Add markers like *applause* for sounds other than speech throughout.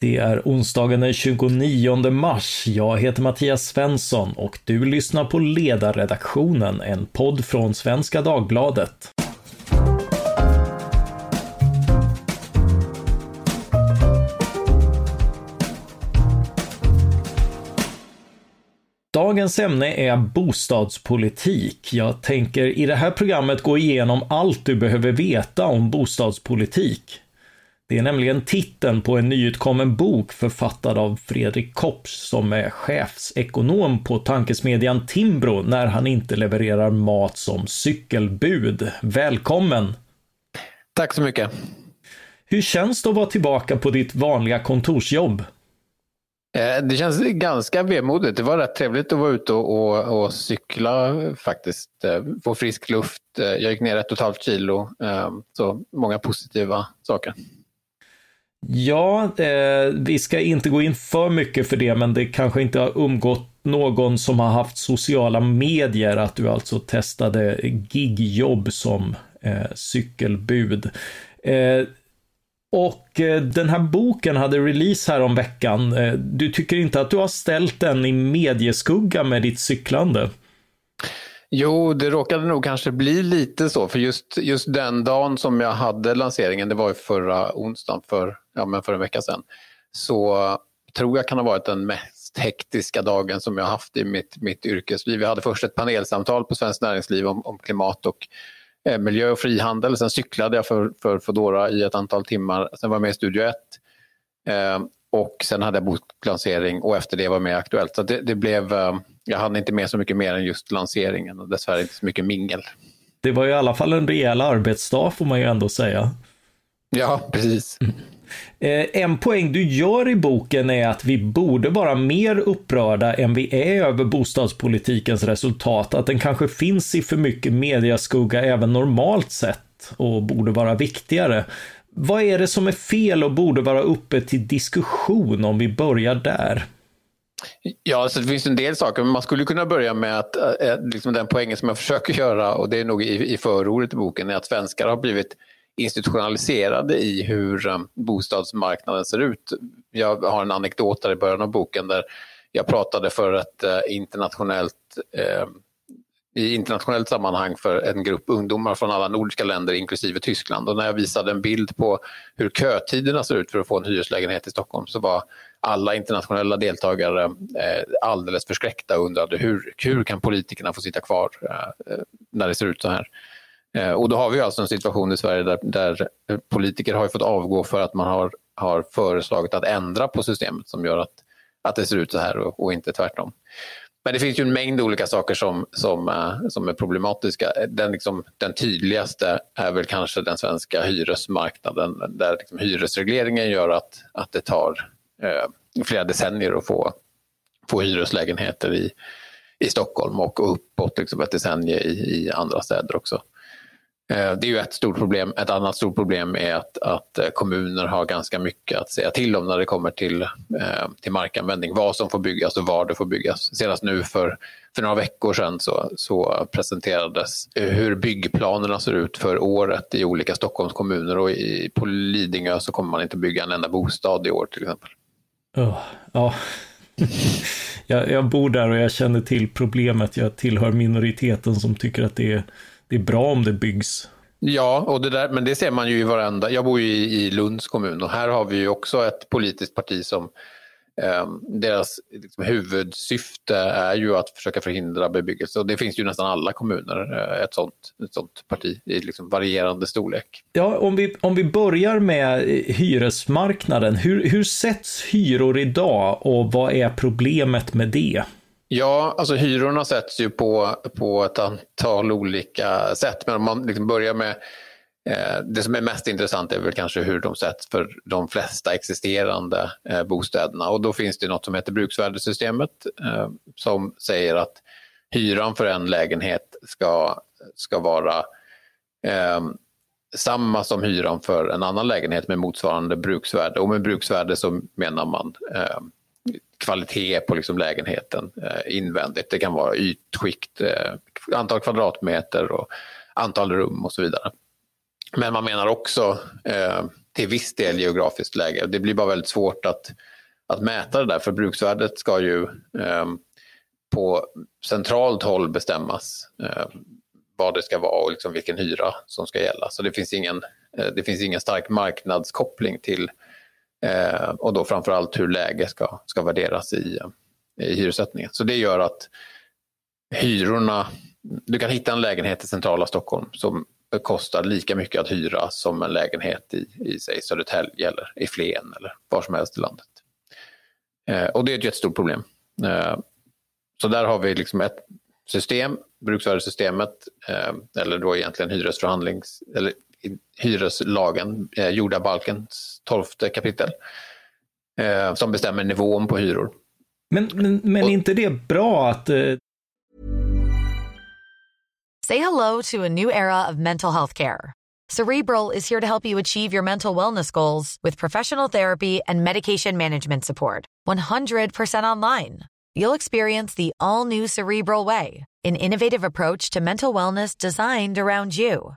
Det är onsdagen den 29 mars. Jag heter Mattias Svensson och du lyssnar på Ledarredaktionen, en podd från Svenska Dagbladet. Dagens ämne är bostadspolitik. Jag tänker i det här programmet gå igenom allt du behöver veta om bostadspolitik. Det är nämligen titeln på en nyutkommen bok författad av Fredrik Kopps som är chefsekonom på tankesmedjan Timbro när han inte levererar mat som cykelbud. Välkommen! Tack så mycket! Hur känns det att vara tillbaka på ditt vanliga kontorsjobb? Eh, det känns ganska vemodigt. Det var rätt trevligt att vara ute och, och, och cykla faktiskt. Eh, få frisk luft. Eh, jag gick ner ett och ett halvt kilo. Så många positiva saker. Ja, eh, vi ska inte gå in för mycket för det, men det kanske inte har umgått någon som har haft sociala medier att du alltså testade gigjobb som eh, cykelbud. Eh, och eh, den här boken hade release här om veckan. Eh, du tycker inte att du har ställt den i medieskugga med ditt cyklande? Jo, det råkade nog kanske bli lite så, för just, just den dagen som jag hade lanseringen, det var ju förra onsdagen, för, ja, men för en vecka sedan, så tror jag kan ha varit den mest hektiska dagen som jag haft i mitt, mitt yrkesliv. Jag hade först ett panelsamtal på Svenskt Näringsliv om, om klimat och eh, miljö och frihandel. Sen cyklade jag för, för Foodora i ett antal timmar. Sen var jag med i Studio 1. Eh, och sen hade jag boklansering och efter det var jag med i Aktuellt. Så det, det blev... Eh, jag hann inte med så mycket mer än just lanseringen och dessvärre inte så mycket mingel. Det var i alla fall en rejäl arbetsdag får man ju ändå säga. Ja, precis. Mm. Eh, en poäng du gör i boken är att vi borde vara mer upprörda än vi är över bostadspolitikens resultat. Att den kanske finns i för mycket mediaskugga även normalt sett och borde vara viktigare. Vad är det som är fel och borde vara uppe till diskussion om vi börjar där? Ja, så det finns en del saker, men man skulle kunna börja med att eh, eh, liksom den poängen som jag försöker göra, och det är nog i, i förordet i boken, är att svenskar har blivit institutionaliserade i hur eh, bostadsmarknaden ser ut. Jag har en anekdot där i början av boken där jag pratade för ett eh, internationellt eh, i internationellt sammanhang för en grupp ungdomar från alla nordiska länder inklusive Tyskland. Och när jag visade en bild på hur kötiderna ser ut för att få en hyreslägenhet i Stockholm så var alla internationella deltagare eh, alldeles förskräckta och undrade hur, hur kan politikerna få sitta kvar eh, när det ser ut så här. Eh, och då har vi alltså en situation i Sverige där, där politiker har fått avgå för att man har, har föreslagit att ändra på systemet som gör att, att det ser ut så här och, och inte tvärtom. Men det finns ju en mängd olika saker som, som, eh, som är problematiska. Den, liksom, den tydligaste är väl kanske den svenska hyresmarknaden där liksom, hyresregleringen gör att, att det tar eh, flera decennier att få, få hyreslägenheter i, i Stockholm och uppåt liksom ett decennium i, i andra städer också. Eh, det är ju ett stort problem. Ett annat stort problem är att, att eh, kommuner har ganska mycket att säga till om när det kommer till, eh, till markanvändning. Vad som får byggas och var det får byggas. Senast nu för, för några veckor sedan så, så presenterades hur byggplanerna ser ut för året i olika Stockholms kommuner och i, på Lidingö så kommer man inte bygga en enda bostad i år till exempel. Oh, ja. *laughs* jag, jag bor där och jag känner till problemet. Jag tillhör minoriteten som tycker att det är det är bra om det byggs. Ja, och det där, men det ser man ju i varenda... Jag bor ju i, i Lunds kommun och här har vi ju också ett politiskt parti som eh, deras liksom, huvudsyfte är ju att försöka förhindra bebyggelse och det finns ju nästan alla kommuner eh, ett, sånt, ett sånt parti i liksom varierande storlek. Ja, om vi, om vi börjar med hyresmarknaden, hur, hur sätts hyror idag och vad är problemet med det? Ja, alltså hyrorna sätts ju på, på ett antal olika sätt. Men om man liksom börjar med eh, det som är mest intressant är väl kanske hur de sätts för de flesta existerande eh, bostäderna. Och då finns det något som heter bruksvärdessystemet eh, som säger att hyran för en lägenhet ska, ska vara eh, samma som hyran för en annan lägenhet med motsvarande bruksvärde. Och med bruksvärde så menar man eh, kvalitet på liksom lägenheten eh, invändigt. Det kan vara ytskikt, eh, antal kvadratmeter och antal rum och så vidare. Men man menar också eh, till viss del geografiskt läge. Det blir bara väldigt svårt att, att mäta det där för bruksvärdet ska ju eh, på centralt håll bestämmas eh, vad det ska vara och liksom vilken hyra som ska gälla. Så det finns ingen, eh, det finns ingen stark marknadskoppling till eh, och då framförallt hur läge ska, ska värderas i, eh, i hyressättningen. Så det gör att hyrorna, du kan hitta en lägenhet i centrala Stockholm som kostar lika mycket att hyra som en lägenhet i, i säg Södertälje eller i Flen eller var som helst i landet. Eh, och det är ett jättestort problem. Eh, så där har vi liksom ett system, bruksvärdessystemet, eh, eller då egentligen hyresförhandlings, eller hyreslagen, eh, jordabalkens tolfte kapitel, eh, som bestämmer nivån på hyror. Men, men, men är inte det bra att... Eh... Say hello to a new era of mental health care. Cerebral is here to help you achieve your mental wellness goals with professional therapy and medication management support. 100% online. You'll experience the all new Cerebral Way, an innovative approach to mental wellness designed around you.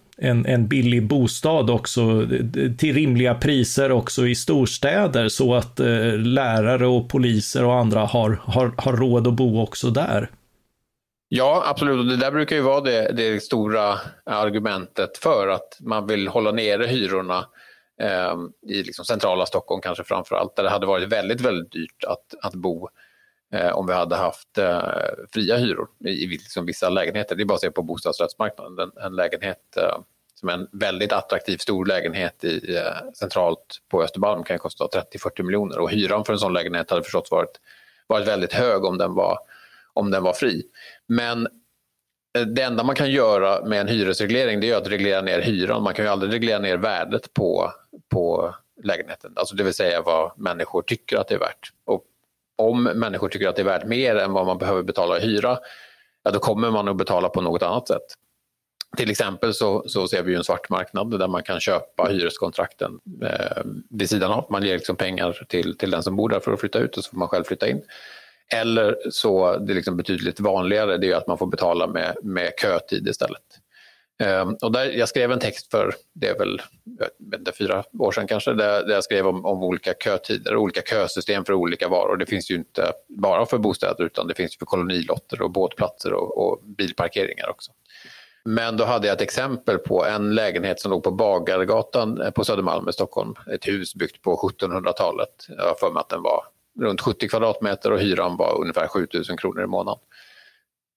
en, en billig bostad också till rimliga priser också i storstäder så att eh, lärare och poliser och andra har, har, har råd att bo också där. Ja, absolut. Och det där brukar ju vara det, det stora argumentet för att man vill hålla nere hyrorna eh, i liksom centrala Stockholm kanske framför allt, där det hade varit väldigt, väldigt dyrt att, att bo eh, Eh, om vi hade haft eh, fria hyror i, i liksom vissa lägenheter. Det är bara att se på bostadsrättsmarknaden. En, en lägenhet eh, som en väldigt attraktiv stor lägenhet i, eh, centralt på Östermalm kan kosta 30-40 miljoner och hyran för en sån lägenhet hade förstås varit, varit väldigt hög om den var, om den var fri. Men eh, det enda man kan göra med en hyresreglering det är att reglera ner hyran. Man kan ju aldrig reglera ner värdet på, på lägenheten, alltså det vill säga vad människor tycker att det är värt. Och om människor tycker att det är värt mer än vad man behöver betala i hyra, ja, då kommer man att betala på något annat sätt. Till exempel så, så ser vi en svart marknad där man kan köpa hyreskontrakten eh, vid sidan av. Man ger liksom pengar till, till den som bor där för att flytta ut och så får man själv flytta in. Eller så, det är liksom betydligt vanligare, det är att man får betala med, med kötid istället. Eh, och där, jag skrev en text för, det är väl inte, fyra år sedan kanske, där, där jag skrev om, om, olika kötider, olika kösystem för olika varor. Det finns ju inte bara för bostäder utan det finns för kolonilotter och båtplatser och, och bilparkeringar också. Men då hade jag ett exempel på en lägenhet som låg på Bagargatan eh, på Södermalm i Stockholm. Ett hus byggt på 1700-talet. Jag har för mig att den var runt 70 kvadratmeter och hyran var ungefär 7000 kronor i månaden.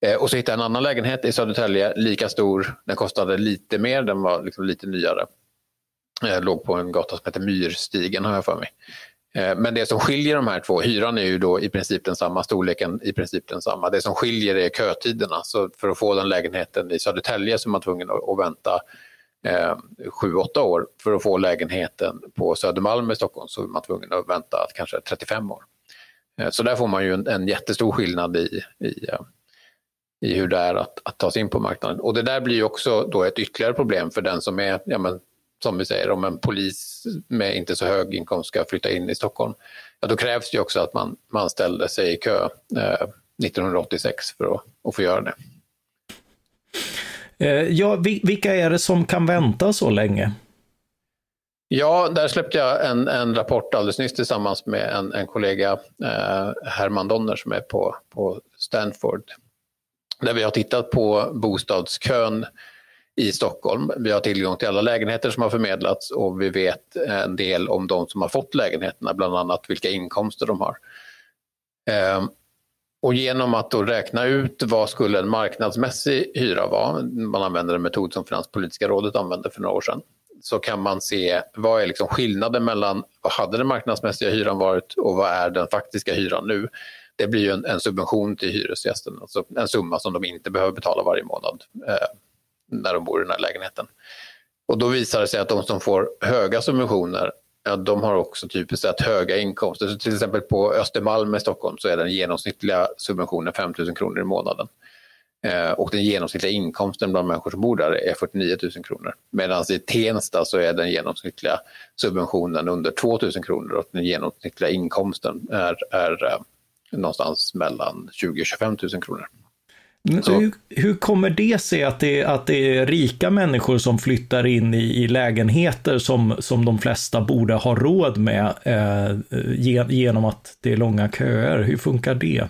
Eh, och så hittade jag en annan lägenhet i Södertälje, lika stor. Den kostade lite mer, den var liksom lite nyare. Jag låg på en gata som heter Myrstigen har jag för mig. Eh, men det som skiljer de här två, hyran är ju då i princip densamma, storleken i princip densamma. Det som skiljer är kötiderna. Så för att få den lägenheten i Södertälje så är man tvungen att vänta eh, 7-8 år. För att få lägenheten på Södermalm i Stockholm så är man tvungen att vänta kanske 35 år. Så där får man ju en, en jättestor skillnad i, i, i hur det är att, att ta sig in på marknaden. Och det där blir också då ett ytterligare problem för den som är ja, men, som vi säger, om en polis med inte så hög inkomst ska flytta in i Stockholm, ja, då krävs det också att man, man ställde sig i kö eh, 1986 för att, att få göra det. Eh, ja, vilka är det som kan vänta så länge? Ja, där släppte jag en, en rapport alldeles nyss tillsammans med en, en kollega, eh, Herman Donner, som är på, på Stanford. Där vi har tittat på bostadskön i Stockholm. Vi har tillgång till alla lägenheter som har förmedlats och vi vet en del om de som har fått lägenheterna, bland annat vilka inkomster de har. Ehm, och genom att då räkna ut vad skulle en marknadsmässig hyra vara, man använder en metod som Finanspolitiska rådet använde för några år sedan, så kan man se vad är liksom skillnaden mellan vad hade den marknadsmässiga hyran varit och vad är den faktiska hyran nu. Det blir ju en, en subvention till hyresgästen, alltså en summa som de inte behöver betala varje månad eh, när de bor i den här lägenheten. Och då visar det sig att de som får höga subventioner ja, de har också typiskt sett höga inkomster. Så till exempel på Östermalm i Stockholm så är den genomsnittliga subventionen 5 000 kronor i månaden. Eh, och den genomsnittliga inkomsten bland människor som bor där är 49 000 kronor. Medan i Tensta så är den genomsnittliga subventionen under 2 000 kronor och den genomsnittliga inkomsten är, är eh, någonstans mellan 20 och 25 000 kronor. Hur, hur, kommer det sig att det, att det är rika människor som flyttar in i, i lägenheter som, som de flesta borde ha råd med eh, genom att det är långa köer? Hur funkar det?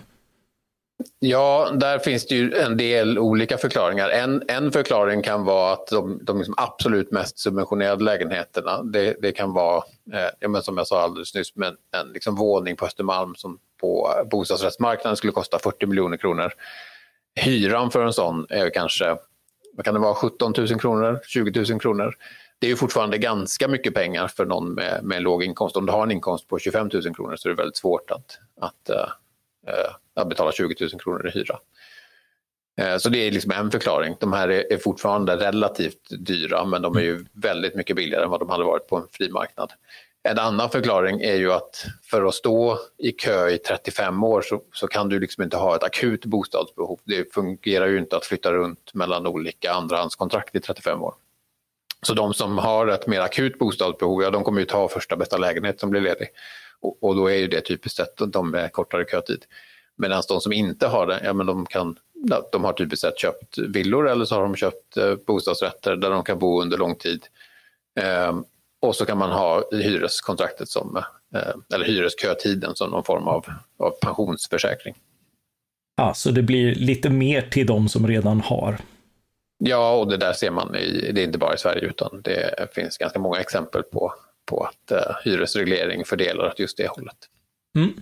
Ja, där finns det ju en del olika förklaringar. En, en förklaring kan vara att de, de liksom absolut mest subventionerade lägenheterna, det, det kan vara, eh, ja, men som jag sa alldeles nyss, men en liksom våning på Östermalm som på bostadsrättsmarknaden skulle kosta 40 miljoner kronor. Hyran för en sån är kanske, vad kan det vara, 17 000 kronor, 20 000 kronor. Det är ju fortfarande ganska mycket pengar för någon med, med en låg inkomst. Om du har en inkomst på 25 000 kronor så är det väldigt svårt att, att uh, att betala 20 000 kronor i hyra. Eh, så det är liksom en förklaring. De här är fortfarande relativt dyra men de är ju väldigt mycket billigare än vad de hade varit på en fri marknad. En annan förklaring är ju att för att stå i kö i 35 år så, så, kan du liksom inte ha ett akut bostadsbehov. Det fungerar ju inte att flytta runt mellan olika andrahandskontrakt i 35 år. Så de som har ett mer akut bostadsbehov, ja, de kommer ju ta första bästa lägenhet som blir ledig. Och, och då är ju det typiskt sett de med kortare kötid. Medan de som inte har det, ja, men de, kan, de har typiskt sett köpt villor eller så har de köpt eh, bostadsrätter där de kan bo under lång tid. Ehm, och så kan man ha hyreskontraktet som, eh, eller hyreskötiden som någon form av, av pensionsförsäkring. Ja, så det blir lite mer till de som redan har. Ja, och det där ser man, i, det är inte bara i Sverige utan det finns ganska många exempel på, på att eh, hyresreglering fördelar åt just det hållet. Mm.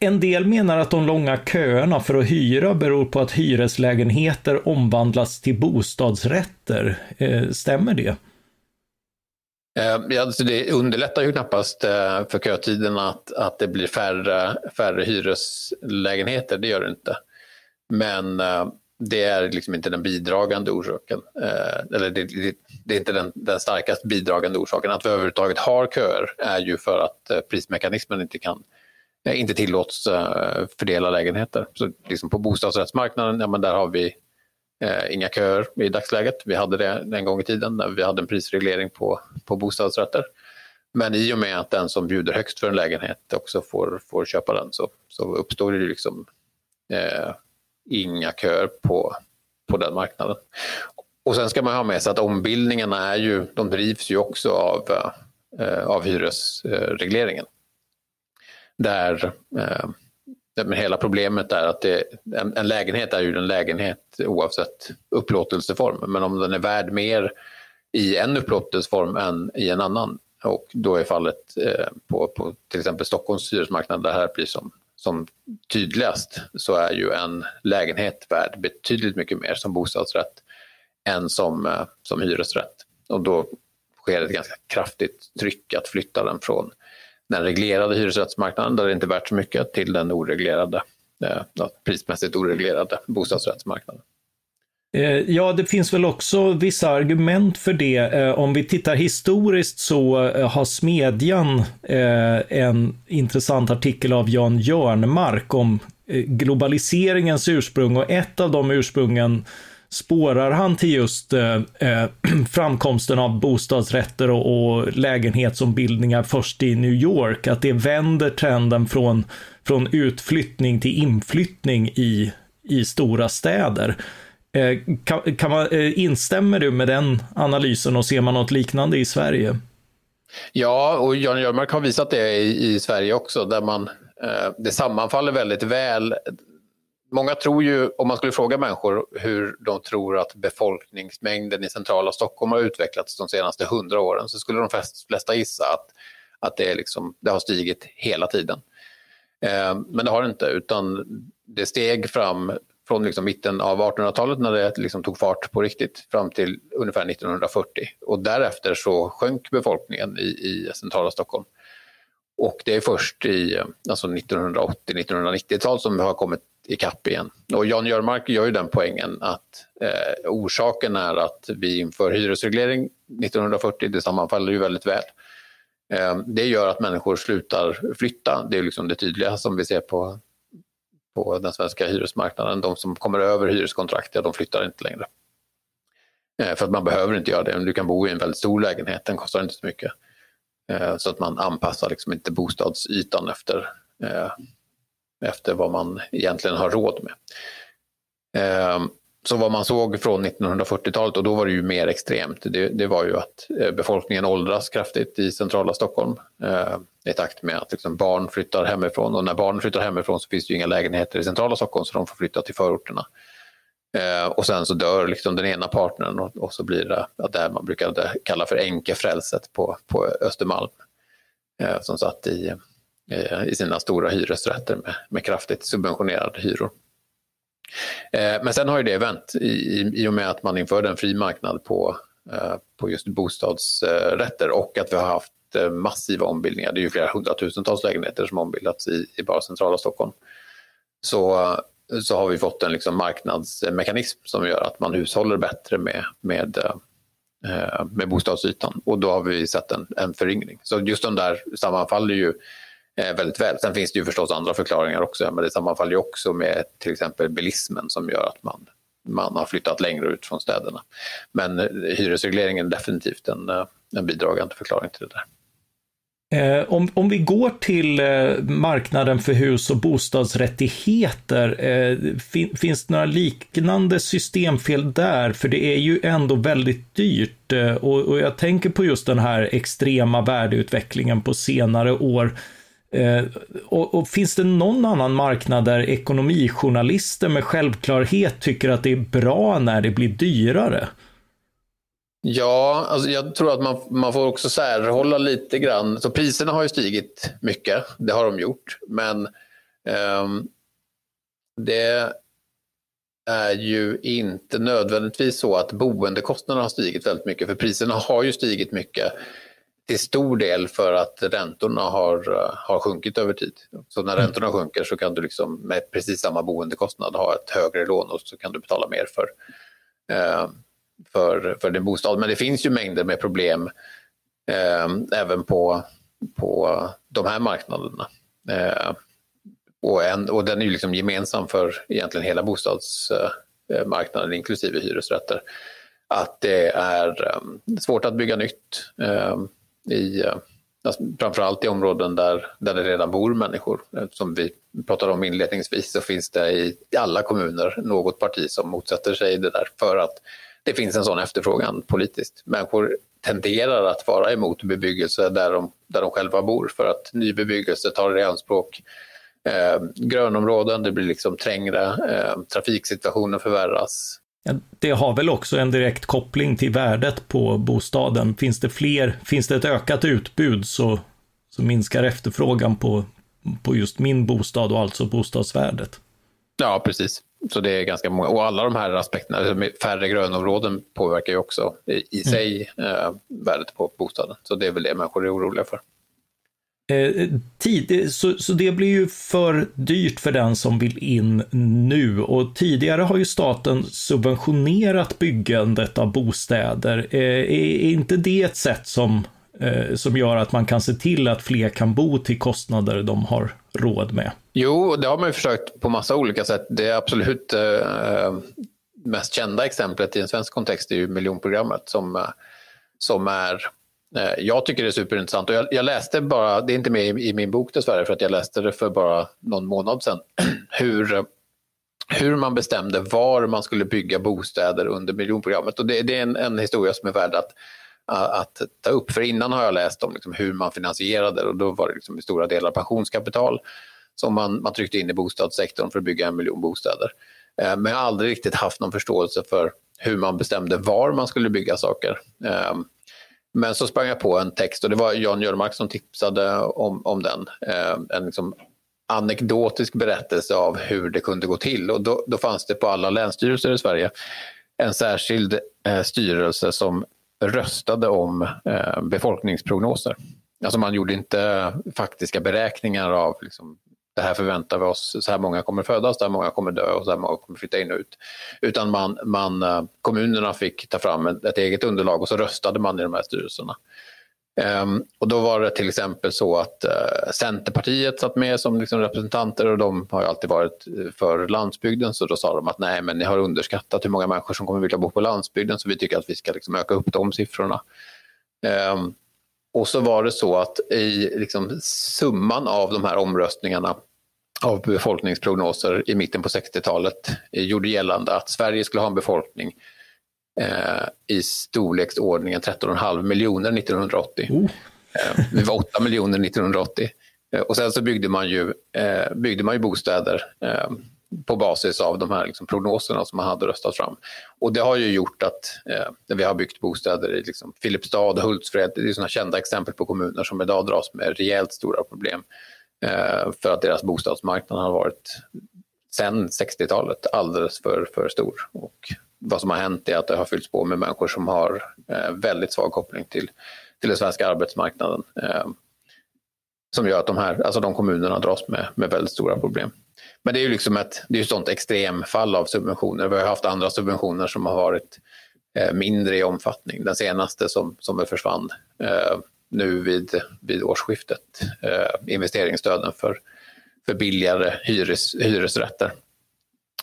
En del menar att de långa köerna för att hyra beror på att hyreslägenheter omvandlas till bostadsrätter. Eh, stämmer det? Eh, alltså det underlättar ju knappast eh, för kötiden att, att det blir färre, färre hyreslägenheter, det gör det inte. Men eh, det är liksom inte den bidragande orsaken. Eh, eller det, det, det är inte den, den starkast bidragande orsaken. Att vi överhuvudtaget har köer är ju för att eh, prismekanismen inte kan inte tillåts fördela lägenheter. Så liksom på bostadsrättsmarknaden, ja, men där har vi eh, inga köer i dagsläget. Vi hade det en gång i tiden när vi hade en prisreglering på, på bostadsrätter. Men i och med att den som bjuder högst för en lägenhet också får, får köpa den så, så uppstår det liksom eh, inga köer på, på den marknaden. Och sen ska man ha med sig att ombildningarna är ju, de drivs ju också av, eh, av hyresregleringen. Där eh, men hela problemet är att det, en, en, lägenhet är ju en lägenhet oavsett upplåtelseform. Men om den är värd mer i en upplåtelseform än i en annan och då är fallet eh, på, på till exempel Stockholms hyresmarknad där det här blir som, som tydligast så är ju en lägenhet värd betydligt mycket mer som bostadsrätt än som, eh, som hyresrätt. Och då sker ett ganska kraftigt tryck att flytta den från den reglerade hyresrättsmarknaden där det inte är värt så mycket till den oreglerade, eh, prismässigt oreglerade bostadsrättsmarknaden. Eh, ja, det finns väl också vissa argument för det. Eh, om vi tittar historiskt så eh, har Smedjan en intressant artikel av Jan Jörnmark om globaliseringens ursprung och ett av de ursprungen spårar han till just eh, eh *clears throat* framkomsten av bostadsrätter och, och lägenhetsombildningar först i New York, att det vänder trenden från, från utflyttning till inflyttning i, i stora städer. Eh, kan, kan man, eh, instämmer du med den analysen och ser man något liknande i Sverige? Ja, och Jan Jörmark har visat det i, i Sverige också, där man, eh, det sammanfaller väldigt väl Många tror ju, om man skulle fråga människor hur de tror att befolkningsmängden i centrala Stockholm har utvecklats de senaste hundra åren så skulle de flesta gissa att, att det, är liksom, det har stigit hela tiden. Eh, men det har det inte, utan det steg fram från liksom mitten av 1800-talet när det liksom tog fart på riktigt fram till ungefär 1940. Och därefter så sjönk befolkningen i, i centrala Stockholm. Och det är först i alltså 1980-1990-tal som vi har kommit ikapp igen. Och Jan Jörmark gör ju den poängen att eh, orsaken är att vi inför hyresreglering 1940, det sammanfaller ju väldigt väl. Eh, det gör att människor slutar flytta, det är liksom det tydliga som vi ser på, på den svenska hyresmarknaden. De som kommer över hyreskontrakt, ja, de flyttar inte längre. Eh, för att man behöver inte göra det, du kan bo i en väldigt stor lägenhet, den kostar inte så mycket. Eh, så att man anpassar liksom inte bostadsytan efter, eh, efter vad man egentligen har råd med. Ehm, så vad man såg från 1940-talet, och då var det ju mer extremt, det, det var ju att eh, befolkningen åldras kraftigt i centrala Stockholm eh, i takt med att liksom barn flyttar hemifrån. Och när barn flyttar hemifrån så finns det ju inga lägenheter i centrala Stockholm så de får flytta till förorterna. Eh, och sen så dör liksom den ena partnern och, och så blir det det man brukade kalla för änkefrälset på, på Östermalm. Eh, som satt i, Eh, i sina stora hyresrätter med, med kraftigt subventionerade hyror. Eh, men sen har ju det vänt i, i, i och med att man införde en fri marknad på, eh, på just bostadsrätter och att vi har haft massiva ombildningar. Det är ju flera hundratusentals lägenheter som ombildats i, i bara centrala Stockholm. Så så har vi fått en liksom marknadsmekanism som gör att man hushåller bättre med, med, med bostadsytan. Och då har vi sett en, en föryngring. Så just de där sammanfaller ju Eh, väldigt väl. Sen finns det ju förstås andra förklaringar också, men det sammanfaller ju också med till exempel bilismen som gör att man, man har flyttat längre ut från städerna. Men eh, hyresregleringen är definitivt en, eh, en bidragande förklaring till det där. Eh, om, om vi går till eh, marknaden för hus och bostadsrättigheter, eh, fin, finns det några liknande systemfel där? För det är ju ändå väldigt dyrt och, och, jag tänker på just den här extrema värdeutvecklingen på senare år. Eh, och, och, finns det någon annan marknad där ekonomijournalister med självklarhet tycker att det är bra när det blir dyrare? Ja, alltså jag tror att man, man får också särhålla lite grann. Så priserna har ju stigit mycket, det har de gjort. Men eh, det är ju inte nödvändigtvis så att boendekostnaderna har stigit väldigt mycket. För priserna har ju stigit mycket till stor del för att räntorna har, har sjunkit över tid. Så när mm. räntorna sjunker så kan du liksom med precis samma boendekostnad ha ett högre lån och så kan du betala mer för, eh, för, för din bostad. Men det finns ju mängder med problem eh, även på, på de här marknaderna. Eh, och, en, och den är ju liksom gemensam för egentligen hela bostadsmarknaden, inklusive hyresrätter. Att det är um, svårt att bygga nytt. I, eh, alltså, framförallt i områden där, där det redan bor människor. Som vi pratade om inledningsvis så finns det i alla kommuner något parti som motsätter sig det där för att det finns en sån efterfrågan politiskt. Människor tenderar att vara emot bebyggelse där de, där de själva bor för att ny bebyggelse tar i anspråk eh, grönområden, det blir liksom trängre, eh, trafiksituationen förvärras. Det har väl också en direkt koppling till värdet på bostaden. Finns det fler, finns det ett ökat utbud så, så minskar efterfrågan på, på just min bostad och alltså bostadsvärdet. Ja, precis. Så det är ganska många. Och alla de här aspekterna, alltså färre grönområden påverkar ju också i, i mm. sig eh, värdet på bostaden. Så det är väl det människor är oroliga för. Eh, tid, så, så det blir ju för dyrt för den som vill in nu och tidigare har ju staten subventionerat byggandet av bostäder. Eh, är inte det ett sätt som, eh, som gör att man kan se till att fler kan bo till kostnader de har råd med? Jo, det har man ju försökt på massa olika sätt. Det absolut eh, mest kända exemplet i en svensk kontext är ju miljonprogrammet som, eh, som är Eh, jag tycker det är superintressant och jag, jag, läste bara, det är inte med i, i, min bok dessvärre för att jag läste det för bara någon månad sedan, *clears throat* hur, hur man bestämde var man skulle bygga bostäder under miljonprogrammet. Och det, det är en, en, historia som är värd att, att ta upp. För innan har jag läst om liksom hur man finansierade och då var det liksom i stora delar pensionskapital som man, man tryckte in i bostadssektorn för att bygga en miljon bostäder. Eh, men jag har aldrig riktigt haft någon förståelse för hur man bestämde var man skulle bygga saker. Ehm, men så sprang jag på en text och det var Jan Jörmark som tipsade om, om den. Eh, en liksom anekdotisk berättelse av hur det kunde gå till. Och då, då fanns det på alla länsstyrelser i Sverige en särskild eh, styrelse som röstade om eh, befolkningsprognoser. Alltså man gjorde inte faktiska beräkningar av liksom, det här förväntar vi oss, så här många kommer födas, så här många kommer dö och så här många kommer flytta in och ut. Utan man, man, eh, kommunerna fick ta fram ett, eget underlag och så röstade man i de här styrelserna. Um, och då var det till exempel så att uh, Centerpartiet satt med som liksom representanter och de har ju alltid varit eh, för landsbygden så då sa de att nej men ni har underskattat hur många människor som kommer vilja bo på landsbygden så vi tycker att vi ska liksom öka upp de siffrorna. Um, och så var det så att i liksom summan av de här omröstningarna av befolkningsprognoser i mitten på 60-talet gjorde gällande att Sverige skulle ha en befolkning eh, i storleksordningen 13,5 miljoner 1980. Oh. Eh, vi var 8 miljoner 1980. Eh, och sen så byggde man ju, eh, byggde man ju bostäder eh, på basis av de här liksom prognoserna som man hade röstat fram. Och det har ju gjort att eh, vi har byggt bostäder i liksom Filipstad och Hultsfred, det är sådana kända exempel på kommuner som idag dras med rejält stora problem eh, Eh, för att deras bostadsmarknad har varit sedan 60-talet alldeles för, för stor. Och vad som har hänt är att det har fyllts på med människor som har eh, väldigt svag koppling till, till den svenska arbetsmarknaden. Eh, som gör att de här, alltså de kommunerna dras med, med väldigt stora problem. Men det är ju liksom ett, det är ett sånt extremfall av subventioner. Vi har haft andra subventioner som har varit mindre i omfattning. Den senaste som, som försvann nu vid, vid årsskiftet, eh, investeringsstöden för, för billigare hyres, hyresrätter.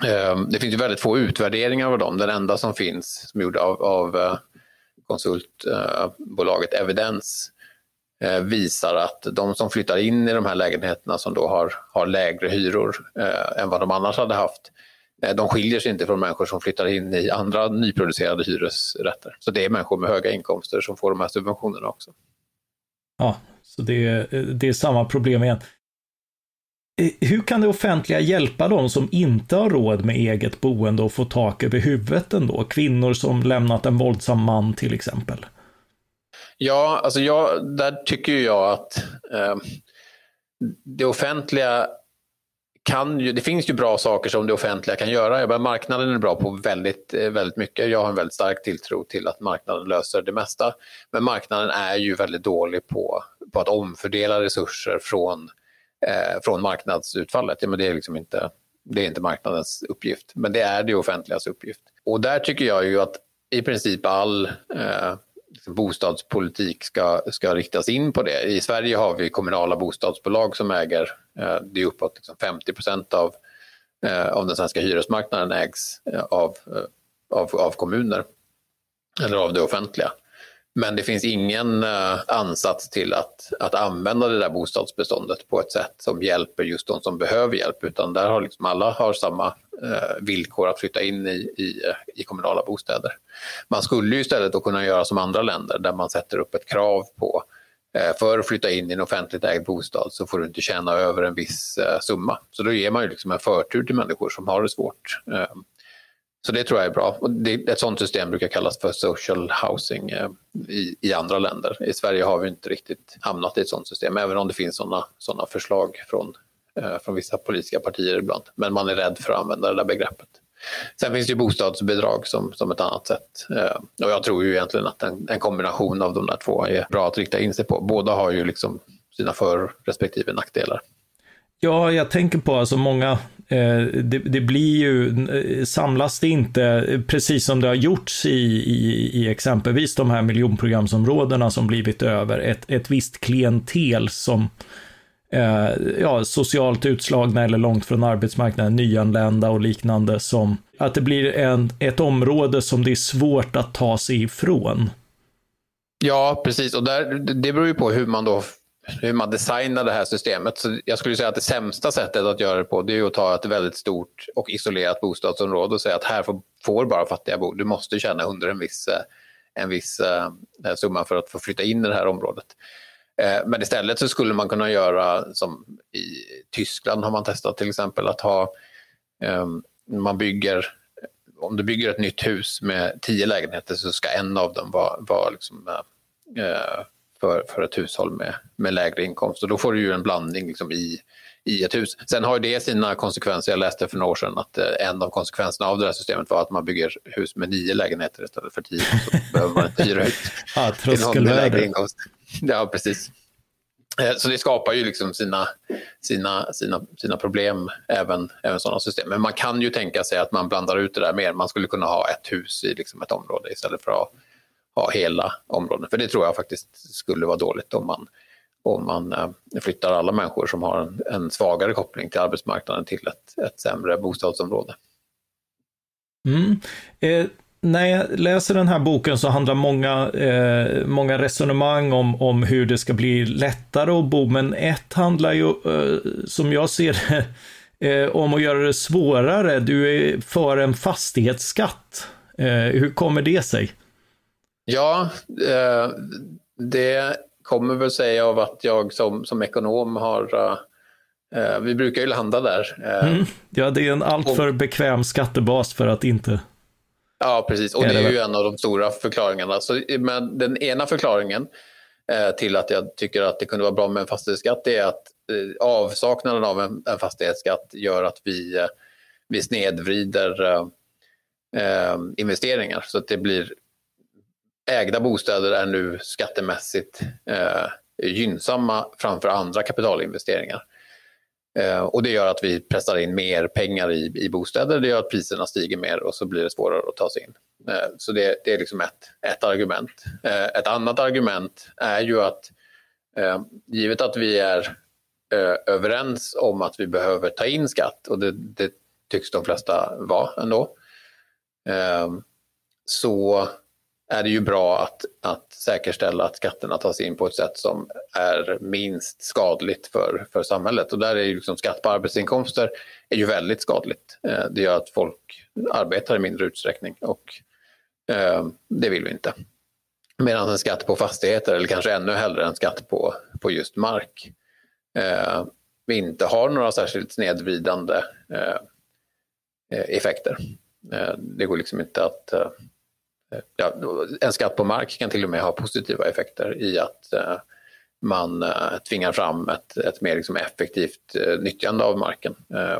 Eh, det finns ju väldigt få utvärderingar av dem. Den enda som finns, som är gjord av, av eh, konsultbolaget eh, Evidens, Eh, visar att de som flyttar in i de här lägenheterna som då har, har lägre hyror eh, än vad de annars hade haft, eh, de skiljer sig inte från människor som flyttar in i andra nyproducerade hyresrätter. Så det är människor med höga inkomster som får de här subventionerna också. Ja, så det är, det är samma problem igen. Eh, hur kan det offentliga hjälpa de som inte har råd med eget boende och få tak över huvudet ändå? Kvinnor som lämnat en våldsam man till exempel. Ja, alltså jag, där tycker jag att eh, det offentliga kan ju, det finns ju bra saker som det offentliga kan göra. Jag marknaden är bra på väldigt, eh, väldigt mycket. Jag har en väldigt stark tilltro till att marknaden löser det mesta. Men marknaden är ju väldigt dålig på, på att omfördela resurser från, eh, från marknadsutfallet. Ja, men det, är liksom inte, det är inte marknadens uppgift, men det är det offentligas uppgift. Och där tycker jag ju att i princip all eh, bostadspolitik ska, ska riktas in på det. I Sverige har vi kommunala bostadsbolag som äger, eh, det är uppåt liksom 50 procent av, eh, av den svenska hyresmarknaden ägs eh, av, eh, av, av kommuner eller av det offentliga. Men det finns ingen uh, ansats till att, att använda det där bostadsbeståndet på ett sätt som hjälper just de som behöver hjälp, utan där har liksom alla har samma uh, villkor att flytta in i, i, i, kommunala bostäder. Man skulle ju istället då kunna göra som andra länder där man sätter upp ett krav på eh, för att flytta in i en offentligt ägd bostad så får du inte tjäna över en viss summa. Så då ger man ju liksom en förtur till människor som har det svårt. Så det tror jag är bra. Och det, ett sådant system brukar kallas för social housing eh, i, i, andra länder. I Sverige har vi inte riktigt hamnat i ett sådant system, även om det finns sådana såna förslag från, eh, från vissa politiska partier ibland. Men man är rädd för att använda det där begreppet. Sen finns det ju bostadsbidrag som, som ett annat sätt. Eh, och jag tror ju egentligen att en, en, kombination av de där två är bra att rikta in sig på. Båda har ju liksom sina för respektive nackdelar. Ja, jag tänker på alltså många, eh, det, det, blir ju, eh, samlas det inte, eh, precis som det har gjorts i, i, i exempelvis de här miljonprogramsområdena som blivit över, ett, ett visst klientel som eh, ja, socialt utslagna eller långt från arbetsmarknaden, nyanlända och liknande, som att det blir en, ett område som det är svårt att ta sig ifrån. Ja, precis. Och där, det beror ju på hur man då hur man designar det här systemet. Så jag skulle säga att det sämsta sättet att göra det på det är att ta ett väldigt stort och isolerat bostadsområde och säga att här får, får bara fattiga bo. Du måste tjäna under en viss, eh, en viss eh, uh, summa för att få flytta in i det här området. Uh, men istället så skulle man kunna göra som i Tyskland har man testat till exempel att ha, um, man bygger om du bygger ett nytt hus med tio lägenheter så ska en av dem vara, vara liksom, uh, för, för ett hushåll med, med lägre inkomst. Och då får du ju en blandning liksom i, i ett hus. Sen har det sina konsekvenser. Jag läste för några år sedan att eh, en av konsekvenserna av det här systemet var att man bygger hus med nio lägenheter istället för tio. Så behöver man inte hyra ut *laughs* ja, tröskelvärde. Ja, precis. Eh, så det skapar ju liksom sina, sina, sina, sina problem, även, även sådana system. Men man kan ju tänka sig att man blandar ut det där mer. Man skulle kunna ha ett hus i liksom ett område istället för att ha hela områden. För det tror jag faktiskt skulle vara dåligt om man, om man eh, flyttar alla människor som har en, en svagare koppling till arbetsmarknaden till ett, ett sämre bostadsområde. Mm. Eh, när jag läser den här boken så handlar många, eh, många resonemang om, om hur det ska bli lättare att bo, men ett handlar ju, eh, som jag ser det, *laughs* eh, om att göra det svårare. Du är för en fastighetsskatt. Eh, hur kommer det sig? Ja, eh, det kommer väl sig av att jag som, som ekonom har eh, vi brukar ju landa där. Mm. Ja, det är en alltför bekväm skattebas för att inte Ja, precis. Och det är ju en av de stora förklaringarna. Så, men den ena förklaringen eh, till att jag tycker att det kunde vara bra med en fastighetsskatt är att eh, avsaknaden av en, en fastighetsskatt gör att vi, eh, vi snedvrider eh, eh, investeringar. Så att det blir ägda bostäder är nu skattemässigt eh, gynnsamma framför andra kapitalinvesteringar. Eh, och det gör att vi pressar in mer pengar i, i bostäder, det gör att priserna stiger mer och så blir det svårare att ta sig in. Eh, så det, det är liksom ett, ett argument. Eh, ett annat argument är ju att eh, givet att vi är eh, överens om att vi behöver ta in skatt och det, det tycks de flesta vara ändå. Eh, så är det ju bra att, att säkerställa att skatterna tas in på ett sätt som är minst skadligt för, för samhället. Och där är ju liksom skatt på arbetsinkomster är ju väldigt skadligt. Eh, det gör att folk arbetar i mindre utsträckning och eh, det vill vi inte. Medan en skatt på fastigheter, eller kanske ännu hellre en skatt på, på just mark, eh, vi inte har några särskilt snedvridande eh, eh effekter. Eh, det går liksom inte att eh, ja, en skatt på mark kan till och med ha positiva effekter i att eh, man eh, tvingar fram ett, ett mer liksom effektivt eh, nyttjande av marken. Eh,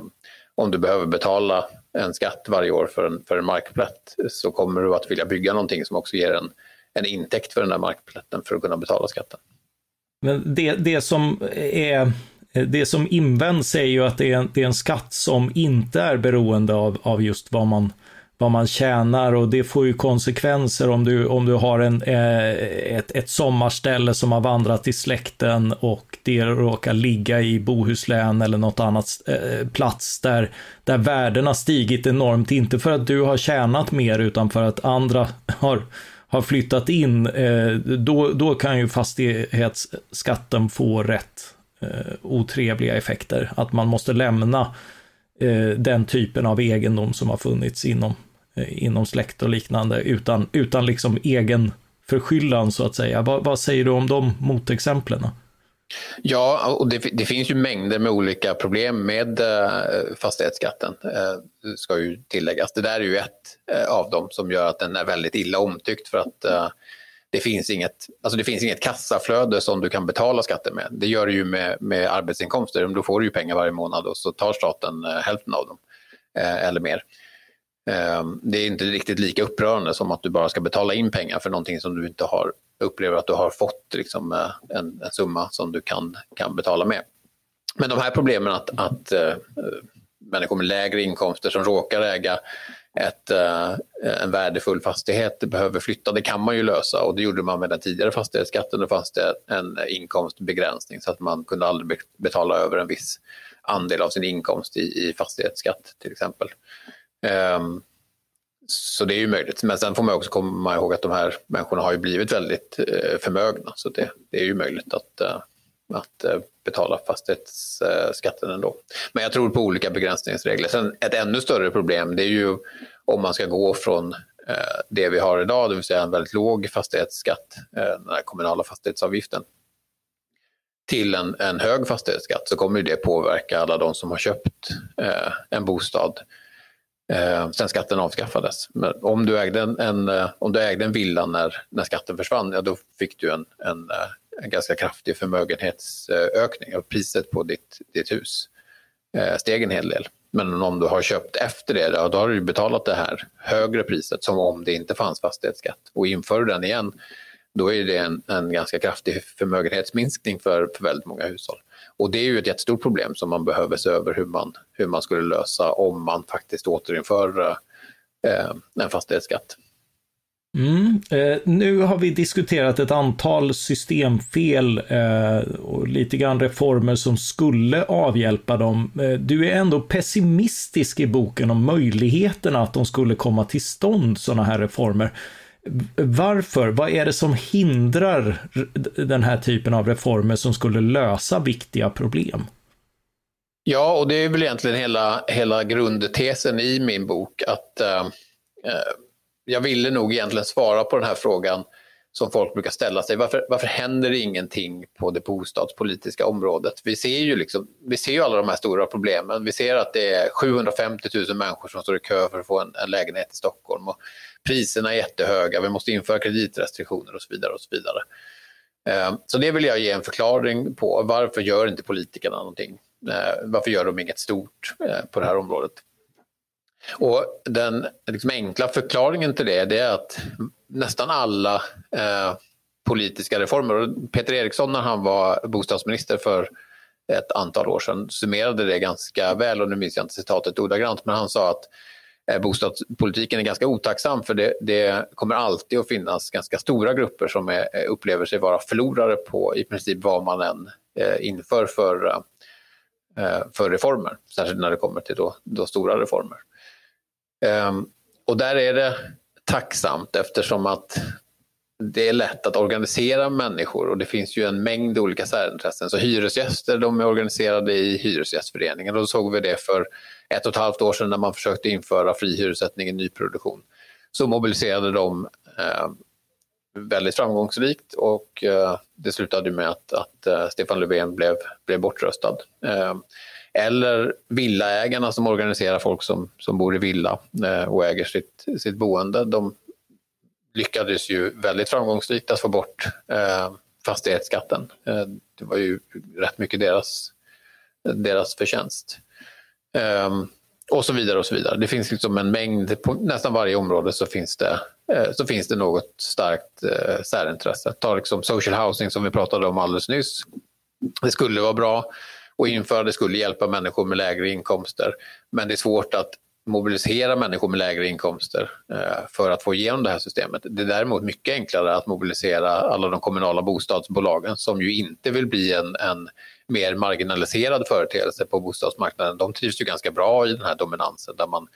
om du behöver betala en skatt varje år för en, för en markplätt så kommer du att vilja bygga någonting som också ger en, en intäkt för den där markplätten för att kunna betala skatten. Men det, det som är det som invänds är ju att det är, en, det är en skatt som inte är beroende av, av just vad man vad man tjänar och det får ju konsekvenser om du, om du har en, eh, ett, ett sommarställe som har vandrat i släkten och det råkar ligga i Bohuslän eller något annat eh, plats där, där värdena stigit enormt. Inte för att du har tjänat mer utan för att andra *laughs* har, har flyttat in. Eh, då, då kan ju fastighetsskatten få rätt otrevliga effekter. Att man måste lämna den typen av egendom som har funnits inom Eh, inom släkt och liknande utan, utan liksom egen förskyllan så att säga. Vad, vad säger du om de motexemplen? Ja, och det, det, finns ju mängder med olika problem med eh, fastighetsskatten, eh, ska ju tilläggas. Det där är ju ett eh, av dem som gör att den är väldigt illa omtyckt för att eh, det, finns inget, alltså det finns inget kassaflöde som du kan betala skatten med. Det gör du ju med, med arbetsinkomster, då får du ju pengar varje månad och så tar staten eh, hälften av dem eh, eller mer. Ehm, det är inte riktigt lika upprörande som att du bara ska betala in pengar för någonting som du inte har, upplever att du har fått liksom, eh, en, en summa som du kan, kan betala med. Men de här problemen att, att äh, människor med lägre inkomster som råkar äga ett, äh, en värdefull fastighet behöver flytta, det kan man ju lösa och det gjorde man med den tidigare fastighetsskatten. Då fanns det en inkomstbegränsning så att man kunde aldrig betala över en viss andel av sin inkomst i, i fastighetsskatt till exempel. Ehm, så det är ju möjligt. Men sen får man också komma ihåg att de här människorna har ju blivit väldigt eh, förmögna. Så det, det, är ju möjligt att, eh, att eh, betala fastighetsskatten ändå. Men jag tror på olika begränsningsregler. Sen ett ännu större problem det är ju om man ska gå från det vi har idag, det vill säga en väldigt låg fastighetsskatt, den här kommunala fastighetsavgiften, till en, en hög fastighetsskatt så kommer det påverka alla de som har köpt en bostad eh, sen skatten avskaffades. Men om du ägde en, en, eh, om du ägde en villa när, när skatten försvann, ja, då fick du en, en, eh, en ganska kraftig förmögenhetsökning av priset på ditt, ditt hus eh, steg en hel del. Men om du har köpt efter det, då har du betalat det här högre priset som om det inte fanns fastighetsskatt. Och inför du den igen, då är det en, en ganska kraftig förmögenhetsminskning för, för väldigt många hushåll. Och det är ju ett jättestort problem som man behöver se över hur man, hur man skulle lösa om man faktiskt återinför eh, en fastighetsskatt. Mm. Eh, nu har vi diskuterat ett antal systemfel eh, och lite grann reformer som skulle avhjälpa dem. Eh, du är ändå pessimistisk i boken om möjligheterna att de skulle komma till stånd, sådana här reformer. Varför? Vad är det som hindrar den här typen av reformer som skulle lösa viktiga problem? Ja, och det är väl egentligen hela, hela grundtesen i min bok att eh, eh jag ville nog egentligen svara på den här frågan som folk brukar ställa sig. Varför, varför händer det ingenting på det bostadspolitiska området? Vi ser, ju liksom, vi ser ju alla de här stora problemen. Vi ser att det är 750 000 människor som står i kö för att få en, en lägenhet i Stockholm. Och priserna är jättehöga, vi måste införa kreditrestriktioner och så vidare. och Så vidare. Eh, så det vill jag ge en förklaring på. Varför gör inte politikerna någonting? Eh, varför gör de inget stort eh, på det här området? Och den liksom enkla förklaringen till det, det är att nästan alla eh, politiska reformer, och Peter Eriksson när han var bostadsminister för ett antal år sedan summerade det ganska väl, och nu minns jag inte citatet ordagrant, men han sa att eh, bostadspolitiken är ganska otacksam för det, det, kommer alltid att finnas ganska stora grupper som är, eh, upplever sig vara förlorare på i princip vad man än eh, inför för, eh, för reformer, särskilt när det kommer till då, då stora reformer. Ehm, och där är det tacksamt eftersom att det är lätt att organisera människor och det finns ju en mängd olika särintressen. Så hyresgäster de är organiserade i Hyresgästföreningen och då såg vi det för ett och ett halvt år sedan när man försökte införa fri hyressättning i nyproduktion. Så mobiliserade de eh, väldigt framgångsrikt och eh, det slutade med att, att eh, Stefan Löfven blev, blev bortröstad. Ehm, eller villaägarna som organiserar folk som, som bor i villa eh, och äger sitt, sitt boende. De lyckades ju väldigt framgångsrikt att få bort eh, fastighetsskatten. Eh, det var ju rätt mycket deras, deras förtjänst. Eh, och så vidare och så vidare. Det finns liksom en mängd, på nästan varje område så finns det, eh, så finns det något starkt eh, särintresse. Ta liksom social housing som vi pratade om alldeles nyss. Det skulle vara bra och införa det skulle hjälpa människor med lägre inkomster. Men det är svårt att mobilisera människor med lägre inkomster eh, för att få igenom det här systemet. Det är däremot mycket enklare att mobilisera alla de kommunala bostadsbolagen som ju inte vill bli en, en mer marginaliserad företeelse på bostadsmarknaden. De trivs ju ganska bra i den här dominansen där man,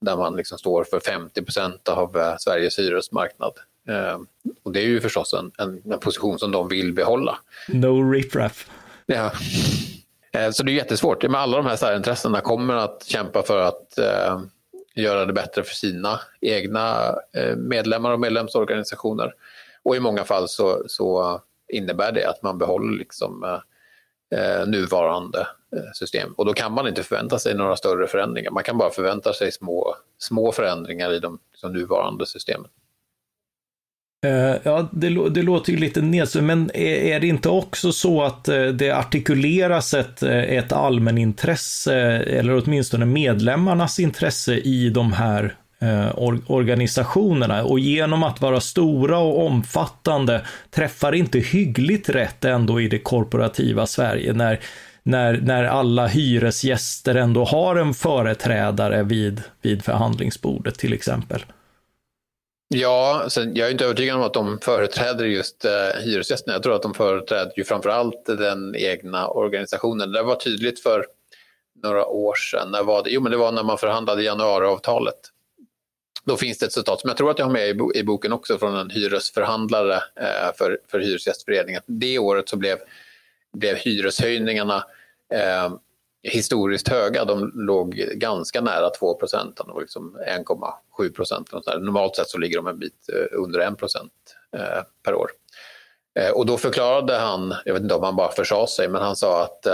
där man liksom står för 50 procent av eh, Sveriges hyresmarknad. Eh, och det är ju förstås en, en, en position som de vill behålla. No riffraff. Ja. Eh, så det är jättesvårt. Men alla de här särintressena kommer att kämpa för att eh, göra det bättre för sina egna eh, medlemmar och medlemsorganisationer. Och i många fall så, så innebär det att man behåller liksom, eh, eh nuvarande eh, system. Och då kan man inte förvänta sig några större förändringar. Man kan bara förvänta sig små, små förändringar i de liksom, nuvarande systemen. Eh, ja, det, det, låter ju lite nedslående, men är, är, det inte också så att eh, det artikuleras ett, eh, ett allmänintresse, eller åtminstone medlemmarnas intresse i de här or, organisationerna? Och genom att vara stora och omfattande träffar inte hyggligt rätt ändå i det korporativa Sverige när när, när alla hyresgäster ändå har en företrädare vid, vid förhandlingsbordet till exempel. Ja, sen, jag är inte övertygad om att de företräder just eh, hyresgästerna. Jag tror att de företräder ju framförallt den egna organisationen. Det var tydligt för några år sedan. När var det? Jo, men det var när man förhandlade januariavtalet. Då finns det ett citat som jag tror att jag har med i, bo i boken också från en hyresförhandlare eh, för, för Hyresgästföreningen. Det året så blev, blev hyreshöjningarna eh, historiskt höga. De låg ganska nära 2 procent. De var liksom 1,7 procent. Normalt sett så ligger de en bit eh, under 1 procent eh, per år. Eh, och då förklarade han, jag vet inte om han bara försa sig, men han sa att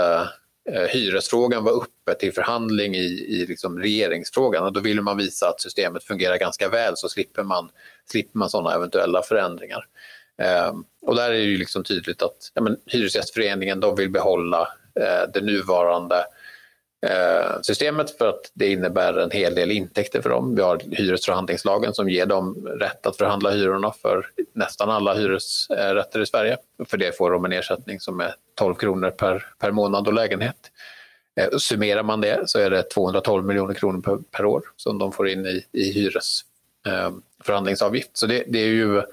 hyresfrågan var uppe till förhandling i, i liksom regeringsfrågan och då ville man visa att systemet fungerar ganska väl så slipper man, slipper man sådana eventuella förändringar. och där är det ju liksom tydligt att ja, men, Hyresgästföreningen de vill behålla det nuvarande eh, Eh, systemet för att det innebär en hel del intäkter för dem. Vi har hyresförhandlingslagen som ger dem rätt att förhandla hyrorna för nästan alla hyresrätter i Sverige. För det får de en ersättning som är 12 kronor per, per månad och lägenhet. Eh, summerar man det så är det 212 miljoner kronor per, per år som de får in i, i hyresförhandlingsavgift. Eh, så det, det, är ju eh,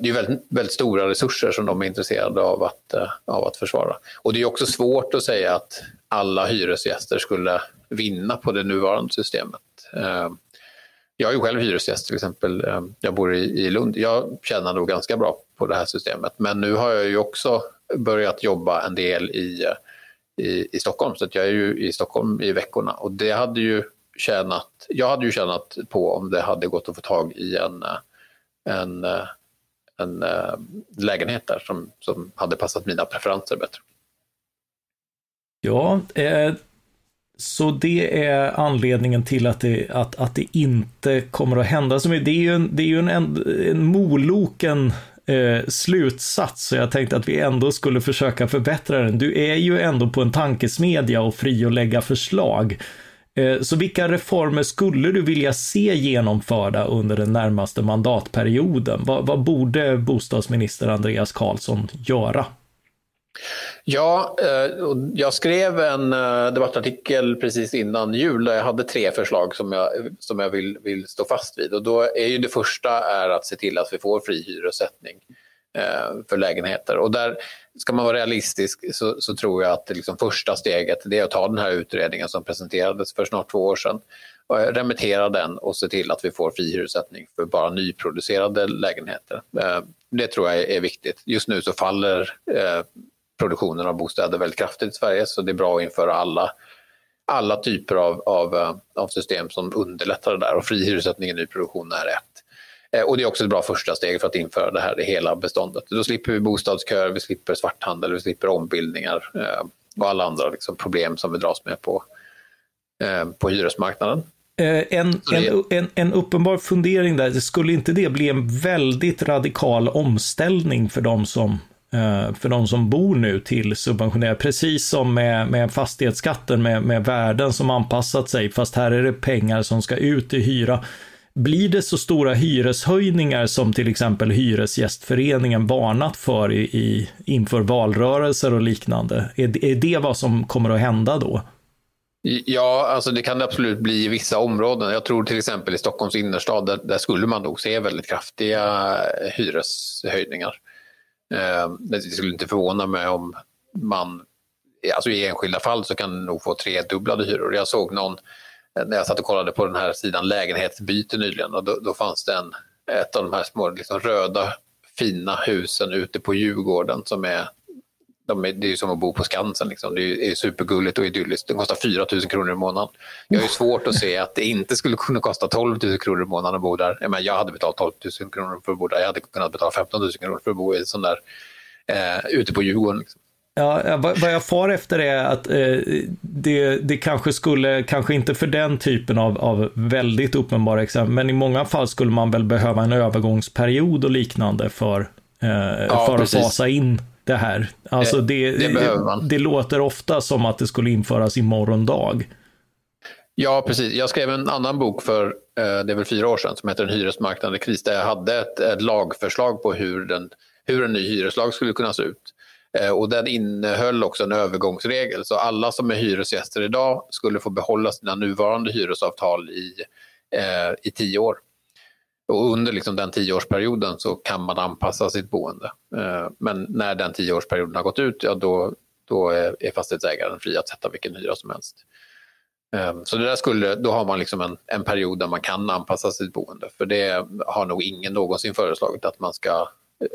det är väldigt, väldigt, stora resurser som de är intresserade av att, av att försvara. Och det är också svårt att säga att alla hyresgäster skulle vinna på det nuvarande systemet. Eh, jag är ju själv hyresgäst till exempel. Eh, jag bor i Lund. Jag tjänar nog ganska bra på det här systemet. Men nu har jag ju också börjat jobba en del i, i, i Stockholm. Så jag är ju i Stockholm i veckorna. Och det hade ju tjänat, jag hade ju tjänat på om det hade gått att få tag i en, en en eh, lägenhet där som, som hade passat mina preferenser bättre. Ja, eh, så det är anledningen till att det, att, att det inte kommer att hända alltså, så mycket. Det är ju en, det är ju en, en moloken eh, slutsats, så jag tänkte att vi ändå skulle försöka förbättra den. Du är ju ändå på en tankesmedja och fri att lägga förslag. Eh, så vilka reformer skulle du vilja se genomförda under den närmaste mandatperioden? Vad, vad borde bostadsminister Andreas Karlsson göra? Ja, eh, jag skrev en eh, debattartikel precis innan jul där jag hade tre förslag som jag, som jag vill, vill stå fast vid. Och då är ju det första är att se till att vi får fri hyressättning eh, för lägenheter. Och där ska man vara realistisk så, så tror jag att det liksom första steget det är att ta den här utredningen som presenterades för snart två år sedan och remittera den och se till att vi får fri hyressättning för bara nyproducerade lägenheter. Det tror jag är viktigt. Just nu så faller produktionen av bostäder väldigt kraftigt i Sverige så det är bra att införa alla, alla typer av, av, eh, av system som underlättar det där och fri hyressättning i nyproduktion är ett. Eh, och det är också ett bra första steg för att införa det här i hela beståndet. Då slipper vi bostadsköer, vi slipper svarthandel, vi slipper ombildningar eh, och alla andra liksom problem som vi dras med på, på hyresmarknaden. En, en, en, en, uppenbar fundering där, skulle inte det bli en väldigt radikal omställning för de som, Eh, för de som bor nu till subventionerade, Precis som med, med fastighetsskatten med, med värden som anpassat sig, fast här är det pengar som ska ut i hyra. Blir det så stora hyreshöjningar som till exempel Hyresgästföreningen varnat för i, i, inför valrörelser och liknande? Är, är det vad som kommer att hända då? Ja, alltså det kan det absolut bli i vissa områden. Jag tror till exempel i Stockholms innerstad, där, där skulle man nog se väldigt kraftiga hyreshöjningar. Eh, det skulle inte förvåna mig om man, alltså i enskilda fall så kan nog få tredubblade hyror. Jag såg någon eh, när jag satt och kollade på den här sidan lägenhetsbyte nyligen och då, då fanns det en, ett av de här små liksom, röda fina husen ute på Djurgården som är de är, det är ju som att bo på Skansen. Liksom. Det är, supergulligt och idylliskt. Det kostar 4 000 kronor i månaden. Jag har svårt att se att det inte skulle kunna kosta 12 000 kronor i månaden att bo där. Jag, menar, jag hade betalat 12 000 kronor för att bo där. Jag hade kunnat betala 15 000 kronor för att bo i sån där, eh, ute på Djurgården. Liksom. Ja, vad jag far efter är att eh, det, det kanske skulle, kanske inte för den typen av, av väldigt uppenbara exempel, men i många fall skulle man väl behöva en övergångsperiod och liknande för, eh, ja, för att fasa in det här. Alltså det, det, det, det, låter ofta som att det skulle införas i morgondag. Ja, precis. Jag skrev en annan bok för, eh, det är väl fyra år sedan, som heter En hyresmarknad i kris, där jag hade ett, ett lagförslag på hur, den, hur en ny hyreslag skulle kunna se ut. Eh, och den innehöll också en övergångsregel, så alla som är hyresgäster idag skulle få behålla sina nuvarande hyresavtal i, eh, i tio år. Och under liksom den tioårsperioden så kan man anpassa sitt boende. Eh, men när den tioårsperioden har gått ut, ja, då, då är fastighetsägaren fri att sätta vilken hyra som helst. Eh, så det där skulle, då har man liksom en, en period där man kan anpassa sitt boende. För det har nog ingen någonsin föreslagit att man ska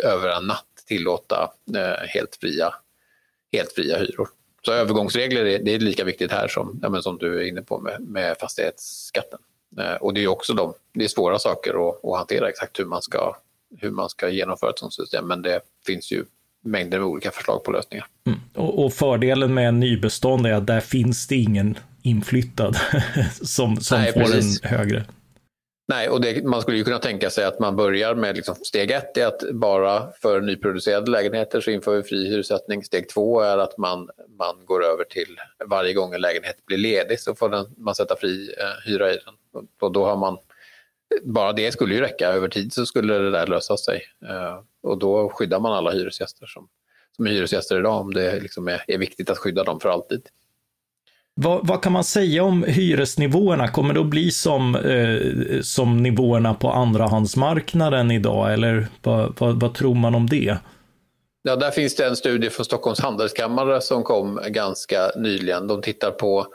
över en natt tillåta eh, helt, fria, helt fria hyror. Så övergångsregler är, det är lika viktigt här som, ja, som du är inne på med, med fastighetsskatten. Eh, och det är också de, det är svåra saker att, att hantera exakt hur man, ska, hur man ska genomföra ett sådant system. Men det finns ju mängder med olika förslag på lösningar. Mm. Och, och, fördelen med en nybestånd är att där finns det ingen inflyttad *laughs* som, som Nej, får precis. en högre. Nej, och det, man skulle ju kunna tänka sig att man börjar med liksom, steg ett är att bara för nyproducerade lägenheter så inför vi fri hyressättning. Steg två är att man, man går över till varje gång en lägenhet blir ledig så får den, man sätta fri eh, hyra i den. Och, då har man, bara det skulle ju räcka, över tid så skulle det där lösa sig. Eh, och då skyddar man alla hyresgäster som, som är hyresgäster idag om det liksom är, är viktigt att skydda dem för alltid. Vad, vad, kan man säga om hyresnivåerna? Kommer det att bli som, eh, som nivåerna på andrahandsmarknaden idag, eller vad, vad, vad, tror man om det? Ja, där finns det en studie från Stockholms handelskammare som kom ganska nyligen. De tittar på,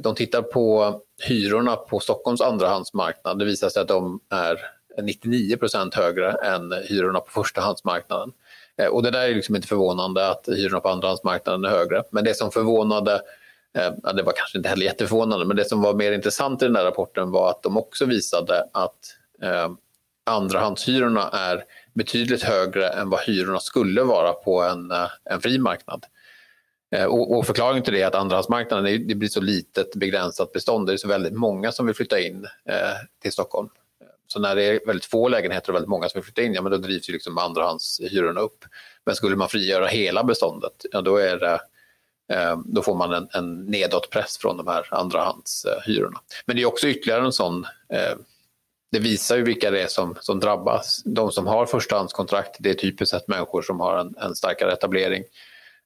de tittar på hyrorna på Stockholms andrahandsmarknad. Det visar sig att de är 99 procent högre än hyrorna på förstahandsmarknaden. Eh, och det där är liksom inte förvånande att hyrorna på andrahandsmarknaden är högre. Men det som förvånade Eh, ja, det var kanske inte heller jätteförvånande, men det som var mer intressant i den där rapporten var att de också visade att eh, andrahandshyrorna är betydligt högre än vad hyrorna skulle vara på en, eh, en fri marknad. Eh, och, och förklaringen till det är att andrahandsmarknaden är, det blir så litet begränsat bestånd. Det är så väldigt många som vill flytta in eh, till Stockholm. Så när det är väldigt få lägenheter och väldigt många som vill flytta in, ja men då drivs ju liksom andrahandshyrorna upp. Men skulle man frigöra hela beståndet, ja då är det Eh, då får man en, en nedåtpress från de här andrahandshyrorna. Men det är också ytterligare en sån eh, det visar ju vilka det är som, som drabbas. De som har förstahandskontrakt, det är typiskt sett människor som har en, en starkare etablering.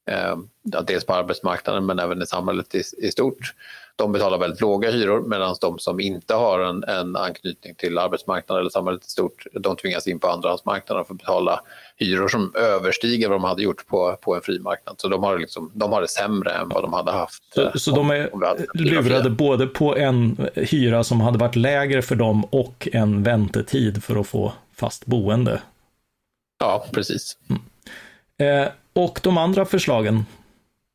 Eh, dels på arbetsmarknaden men även i samhället i, i stort de betalar väldigt låga hyror medan de som inte har en, en, anknytning till arbetsmarknaden eller samhället i stort, de tvingas in på andrahandsmarknaden för att betala hyror som överstiger vad de hade gjort på, på en fri marknad. Så de har, liksom, de har det sämre än vad de hade haft. Så, så de är lurade både på en hyra som hade varit lägre för dem och en väntetid för att få fast boende? Ja, precis. Mm. Eh, och de andra förslagen,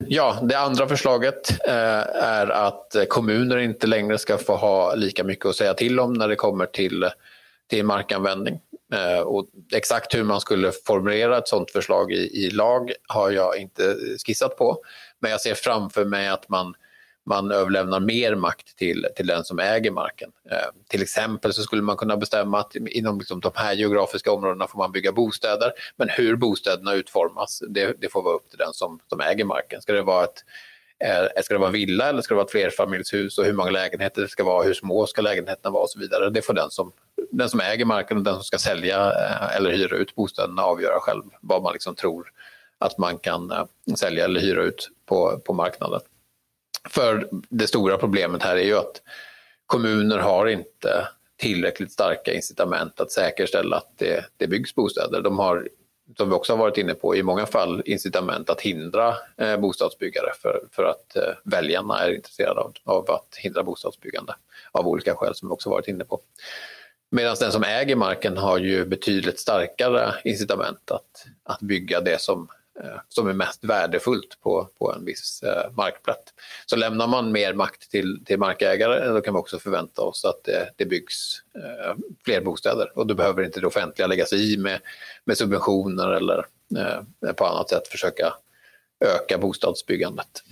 Ja, det andra förslaget eh, är att kommuner inte längre ska få ha lika mycket att säga till om när det kommer till, till markanvändning. Eh, och exakt hur man skulle formulera ett sådant förslag i, i lag har jag inte skissat på. Men jag ser framför mig att man man överlämnar mer makt till, till den som äger marken. Eh, till exempel så skulle man kunna bestämma att inom liksom de här geografiska områdena får man bygga bostäder, men hur bostäderna utformas, det, det får vara upp till den som, som äger marken. Ska det vara ett eh, Ska det vara villa eller ska det vara ett flerfamiljshus och hur många lägenheter det ska vara, hur små ska lägenheterna vara och så vidare. Det får den som, den som äger marken och den som ska sälja eh, eller hyra ut bostäderna avgöra själv vad man liksom tror att man kan eh, sälja eller hyra ut på, på marknaden. För det stora problemet här är ju att kommuner har inte tillräckligt starka incitament att säkerställa att det, det byggs bostäder. De har, som vi också har varit inne på, i många fall incitament att hindra eh, bostadsbyggare för, för att eh, väljarna är intresserade av, av, att hindra bostadsbyggande av olika skäl som vi också varit inne på. Medan den som äger marken har ju betydligt starkare incitament att, att bygga det som Eh, som är mest värdefullt på, på en viss eh, markplätt. Så lämnar man mer makt till, till markägare då kan vi också förvänta oss att det, det byggs eh, fler bostäder och då behöver inte det offentliga lägga sig i med, med subventioner eller eh, på annat sätt försöka öka bostadsbyggandet.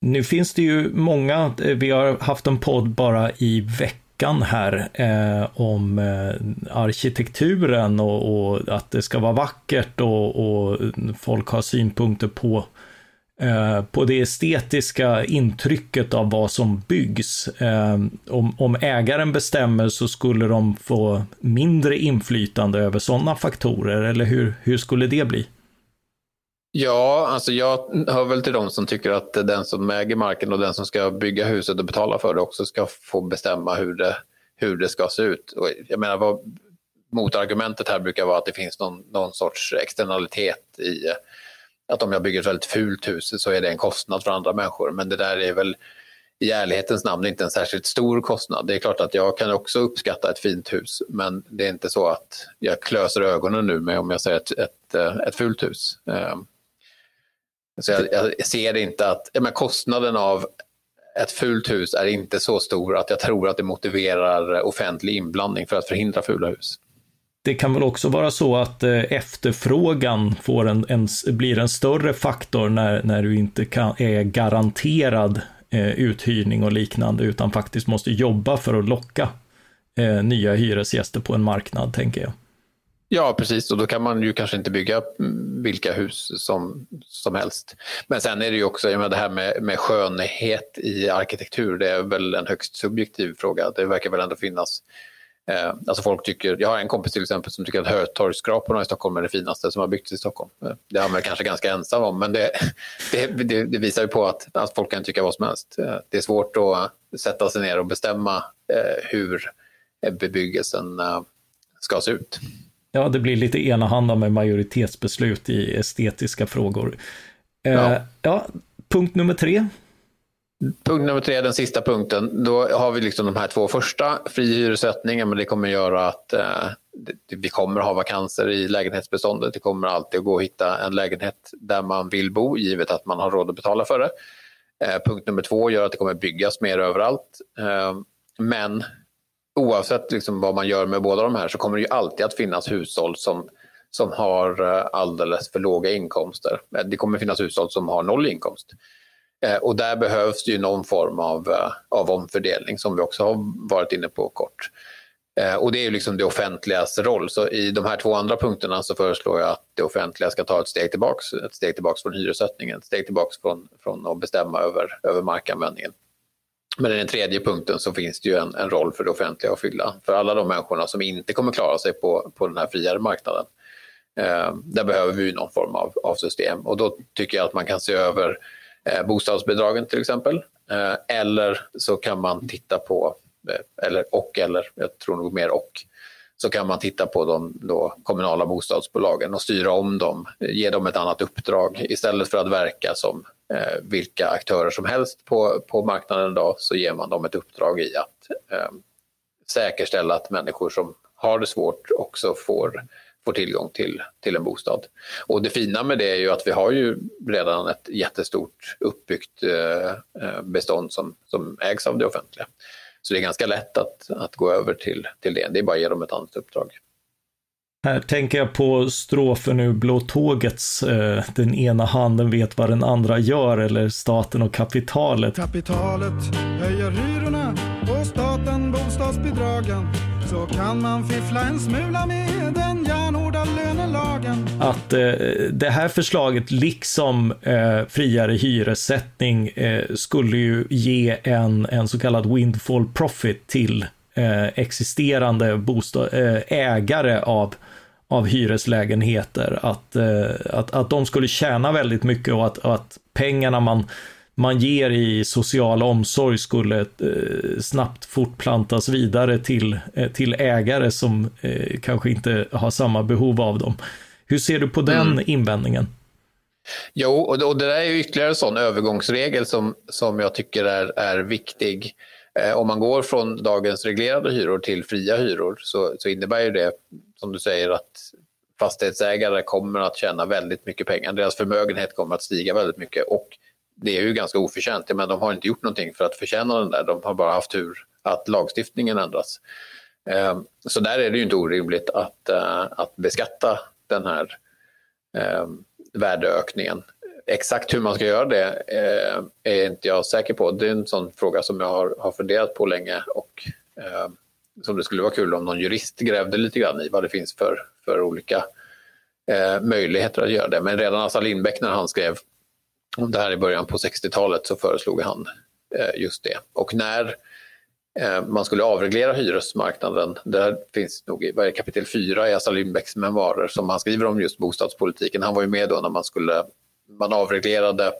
Nu finns det ju många, eh, vi har haft en podd bara i veckan veckan här eh, om eh, arkitekturen och, och, att det ska vara vackert och, och folk har synpunkter på eh, på det estetiska intrycket av vad som byggs. Eh, om, om ägaren bestämmer så skulle de få mindre inflytande över sådana faktorer, eller hur, hur skulle det bli? Ja, alltså jag hör väl till de som tycker att den som äger marken och den som ska bygga huset och betala för det också ska få bestämma hur det, hur det ska se ut. Och jag menar, vad, motargumentet här brukar vara att det finns någon, någon sorts externalitet i att om jag bygger ett väldigt fult hus så är det en kostnad för andra människor. Men det där är väl i ärlighetens namn inte en särskilt stor kostnad. Det är klart att jag kan också uppskatta ett fint hus men det är inte så att jag klöser ögonen nu med om jag ser ett, ett, ett fult hus. Ehm, så jag, jag ser inte att men kostnaden av ett fult hus är inte så stor att jag tror att det motiverar offentlig inblandning för att förhindra fula hus. Det kan väl också vara så att eh, efterfrågan får en, en, blir en större faktor när, när du inte kan, är garanterad eh, uthyrning och liknande, utan faktiskt måste jobba för att locka eh, nya hyresgäster på en marknad, tänker jag. Ja, precis. Och då kan man ju kanske inte bygga vilka hus som, som helst. Men sen är det ju också, jag menar, det här med, med skönhet i arkitektur, det är väl en högst subjektiv fråga. Det verkar väl ändå finnas Eh, alltså folk tycker, jag har en kompis till exempel som tycker att Hötorgsskraporna i Stockholm är det finaste som har byggts i Stockholm. Eh, det är man kanske ganska ensam om, men det, *laughs* det, det, det, visar ju på att, att folk kan tycka vad som helst. Eh, det är svårt att sätta sig ner och bestämma eh, hur eh, bebyggelsen eh, ska se ut. Ja, det blir lite enahanda med majoritetsbeslut i estetiska frågor. Eh, ja. ja, punkt nummer tre. Punkt nummer tre, den sista punkten. Då har vi liksom de här två första, fri hyressättning, men det kommer göra att eh, vi kommer ha vakanser i lägenhetsbeståndet. Det kommer alltid att gå att hitta en lägenhet där man vill bo, givet att man har råd att betala för det. Eh, punkt nummer två gör att det kommer byggas mer överallt. Eh, men oavsett liksom vad man gör med båda de här så kommer det ju alltid att finnas hushåll som, som har eh, alldeles för låga inkomster. Eh, det kommer finnas hushåll som har noll inkomst. Eh, och där behövs det ju någon form av, av omfördelning som vi också har varit inne på kort. Och det är ju liksom det offentligas roll. Så i de här två andra punkterna så föreslår jag att det offentliga ska ta ett steg tillbaks. Ett steg tillbaks från hyressättningen, ett steg tillbaks från, från att bestämma över, över markanvändningen. Men i den tredje punkten så finns det ju en, en roll för det offentliga att fylla. För alla de människorna som inte kommer klara sig på, på den här friare marknaden. Eh, där behöver vi någon form av, av system. Och då tycker jag att man kan se över eh, bostadsbidragen till exempel. Eh, eller så kan man titta på, eh, eller och eller, jag tror nog mer och, så kan man titta på de då, kommunala bostadsbolagen och styra om dem, ge dem ett annat uppdrag. Istället för att verka som eh, vilka aktörer som helst på, på marknaden då, så ger man dem ett uppdrag i att eh, säkerställa att människor som har det svårt också får får tillgång till, till en bostad. Och det fina med det är ju att vi har ju redan ett jättestort uppbyggt eh, eh bestånd som, som ägs av det offentliga. Så det är ganska lätt att, att gå över till, till det. Det är bara att ge dem ett annat uppdrag. Här tänker jag på strofen ur Blå tågets eh, Den ena handen vet vad den andra gör eller staten och kapitalet. Kapitalet höjer hyrorna och staten bostadsbidragen så kan man fiffla en smula med den lönelagen. Att eh, det här förslaget, liksom eh, friare hyressättning, eh, skulle ju ge en, en så kallad windfall profit till eh, existerande bostad, eh, ägare av av hyreslägenheter, att, eh, att, att de skulle tjäna väldigt mycket och att, att pengarna man man ger i social omsorg skulle eh, snabbt fortplantas vidare till, eh, till ägare som eh, kanske inte har samma behov av dem. Hur ser du på den mm. invändningen? Jo, och, det där är ju ytterligare en sån övergångsregel som, som jag tycker är, är viktig. Om man går från dagens reglerade hyror till fria hyror så, så innebär ju det, som du säger, att fastighetsägare kommer att tjäna väldigt mycket pengar. Deras förmögenhet kommer att stiga väldigt mycket och det är ju ganska oförtjänt, men de har inte gjort någonting för att förtjäna den där. De har bara haft tur att lagstiftningen ändras. Ehm, så där är det ju inte orimligt att, eh, att beskatta den här ehm, värdeökningen. Exakt hur man ska göra det eh, är inte jag säker på. Det är en sån fråga som jag har, har funderat på länge och ehm, som det skulle vara kul om någon jurist grävde lite grann i vad det finns för, för olika eh, möjligheter att göra det. Men redan Assar Lindbeck när han skrev det här i början på 60-talet så föreslog han eh, just det. Och när eh, man skulle avreglera hyresmarknaden, där finns nog i kapitel 4 i Assar Lindbecks memoarer som han skriver om just bostadspolitiken. Han var ju med då när man skulle, man avreglerade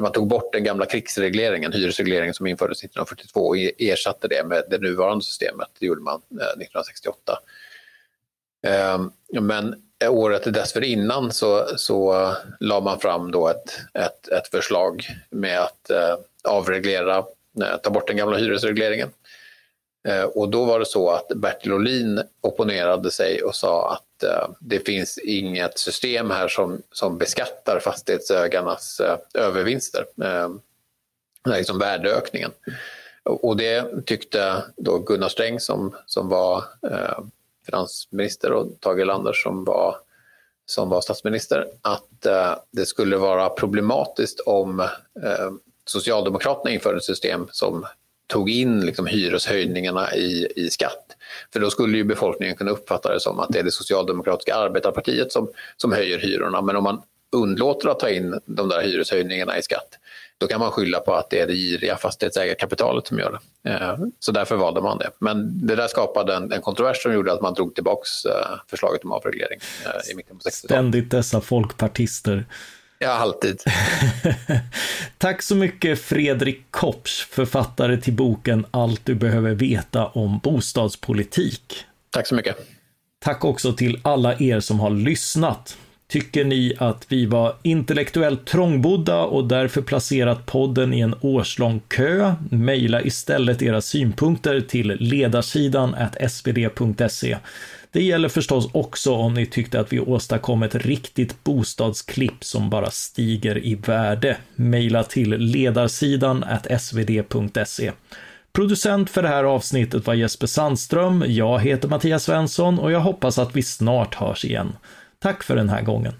man tog bort den gamla krigsregleringen, hyresregleringen som infördes 1942 och e-, ersatte det med det nuvarande systemet. Det gjorde man eh, 1968. Ehm, men året dessförinnan så, så la man fram då ett, ett, ett förslag med att eh, avreglera, eh, ta bort den gamla hyresregleringen. Eh, och då var det så att Bertil Ohlin opponerade sig och sa att eh, det finns inget system här som, som beskattar fastighetsägarnas eh, övervinster, eh, liksom värdeökningen. Och det tyckte då Gunnar Sträng som, som var eh, finansminister och Tage Erlander som var, som var statsminister att eh, det skulle vara problematiskt om eh, Socialdemokraterna införde ett system som tog in liksom, hyreshöjningarna i, i skatt. För då skulle ju befolkningen kunna uppfatta det som att det är det socialdemokratiska arbetarpartiet som, som höjer hyrorna. Men om man undlåter att ta in de där hyreshöjningarna i skatt, då kan man skylla på att det är det giriga fastighetsägarkapitalet som gör det. Eh, så därför valde man det. Men det där skapade en, en kontrovers som gjorde att man drog tillbaka eh, förslaget om avreglering i mitten på 60-talet. Ständigt dessa folkpartister. Ja, alltid. *laughs* Tack så mycket Fredrik Kopsch, författare till boken Allt du behöver veta om bostadspolitik. Tack så mycket. Tack också till alla er som har lyssnat. Tycker ni att vi var intellektuellt trångbodda och därför placerat podden i en årslång kö? Mejla istället era synpunkter till ledarsidan svd.se. Det gäller förstås också om ni tyckte att vi åstadkom ett riktigt bostadsklipp som bara stiger i värde. Mejla till ledarsidan svd.se. Producent för det här avsnittet var Jesper Sandström. Jag heter Mattias Svensson och jag hoppas att vi snart hörs igen. Tack för den här gången.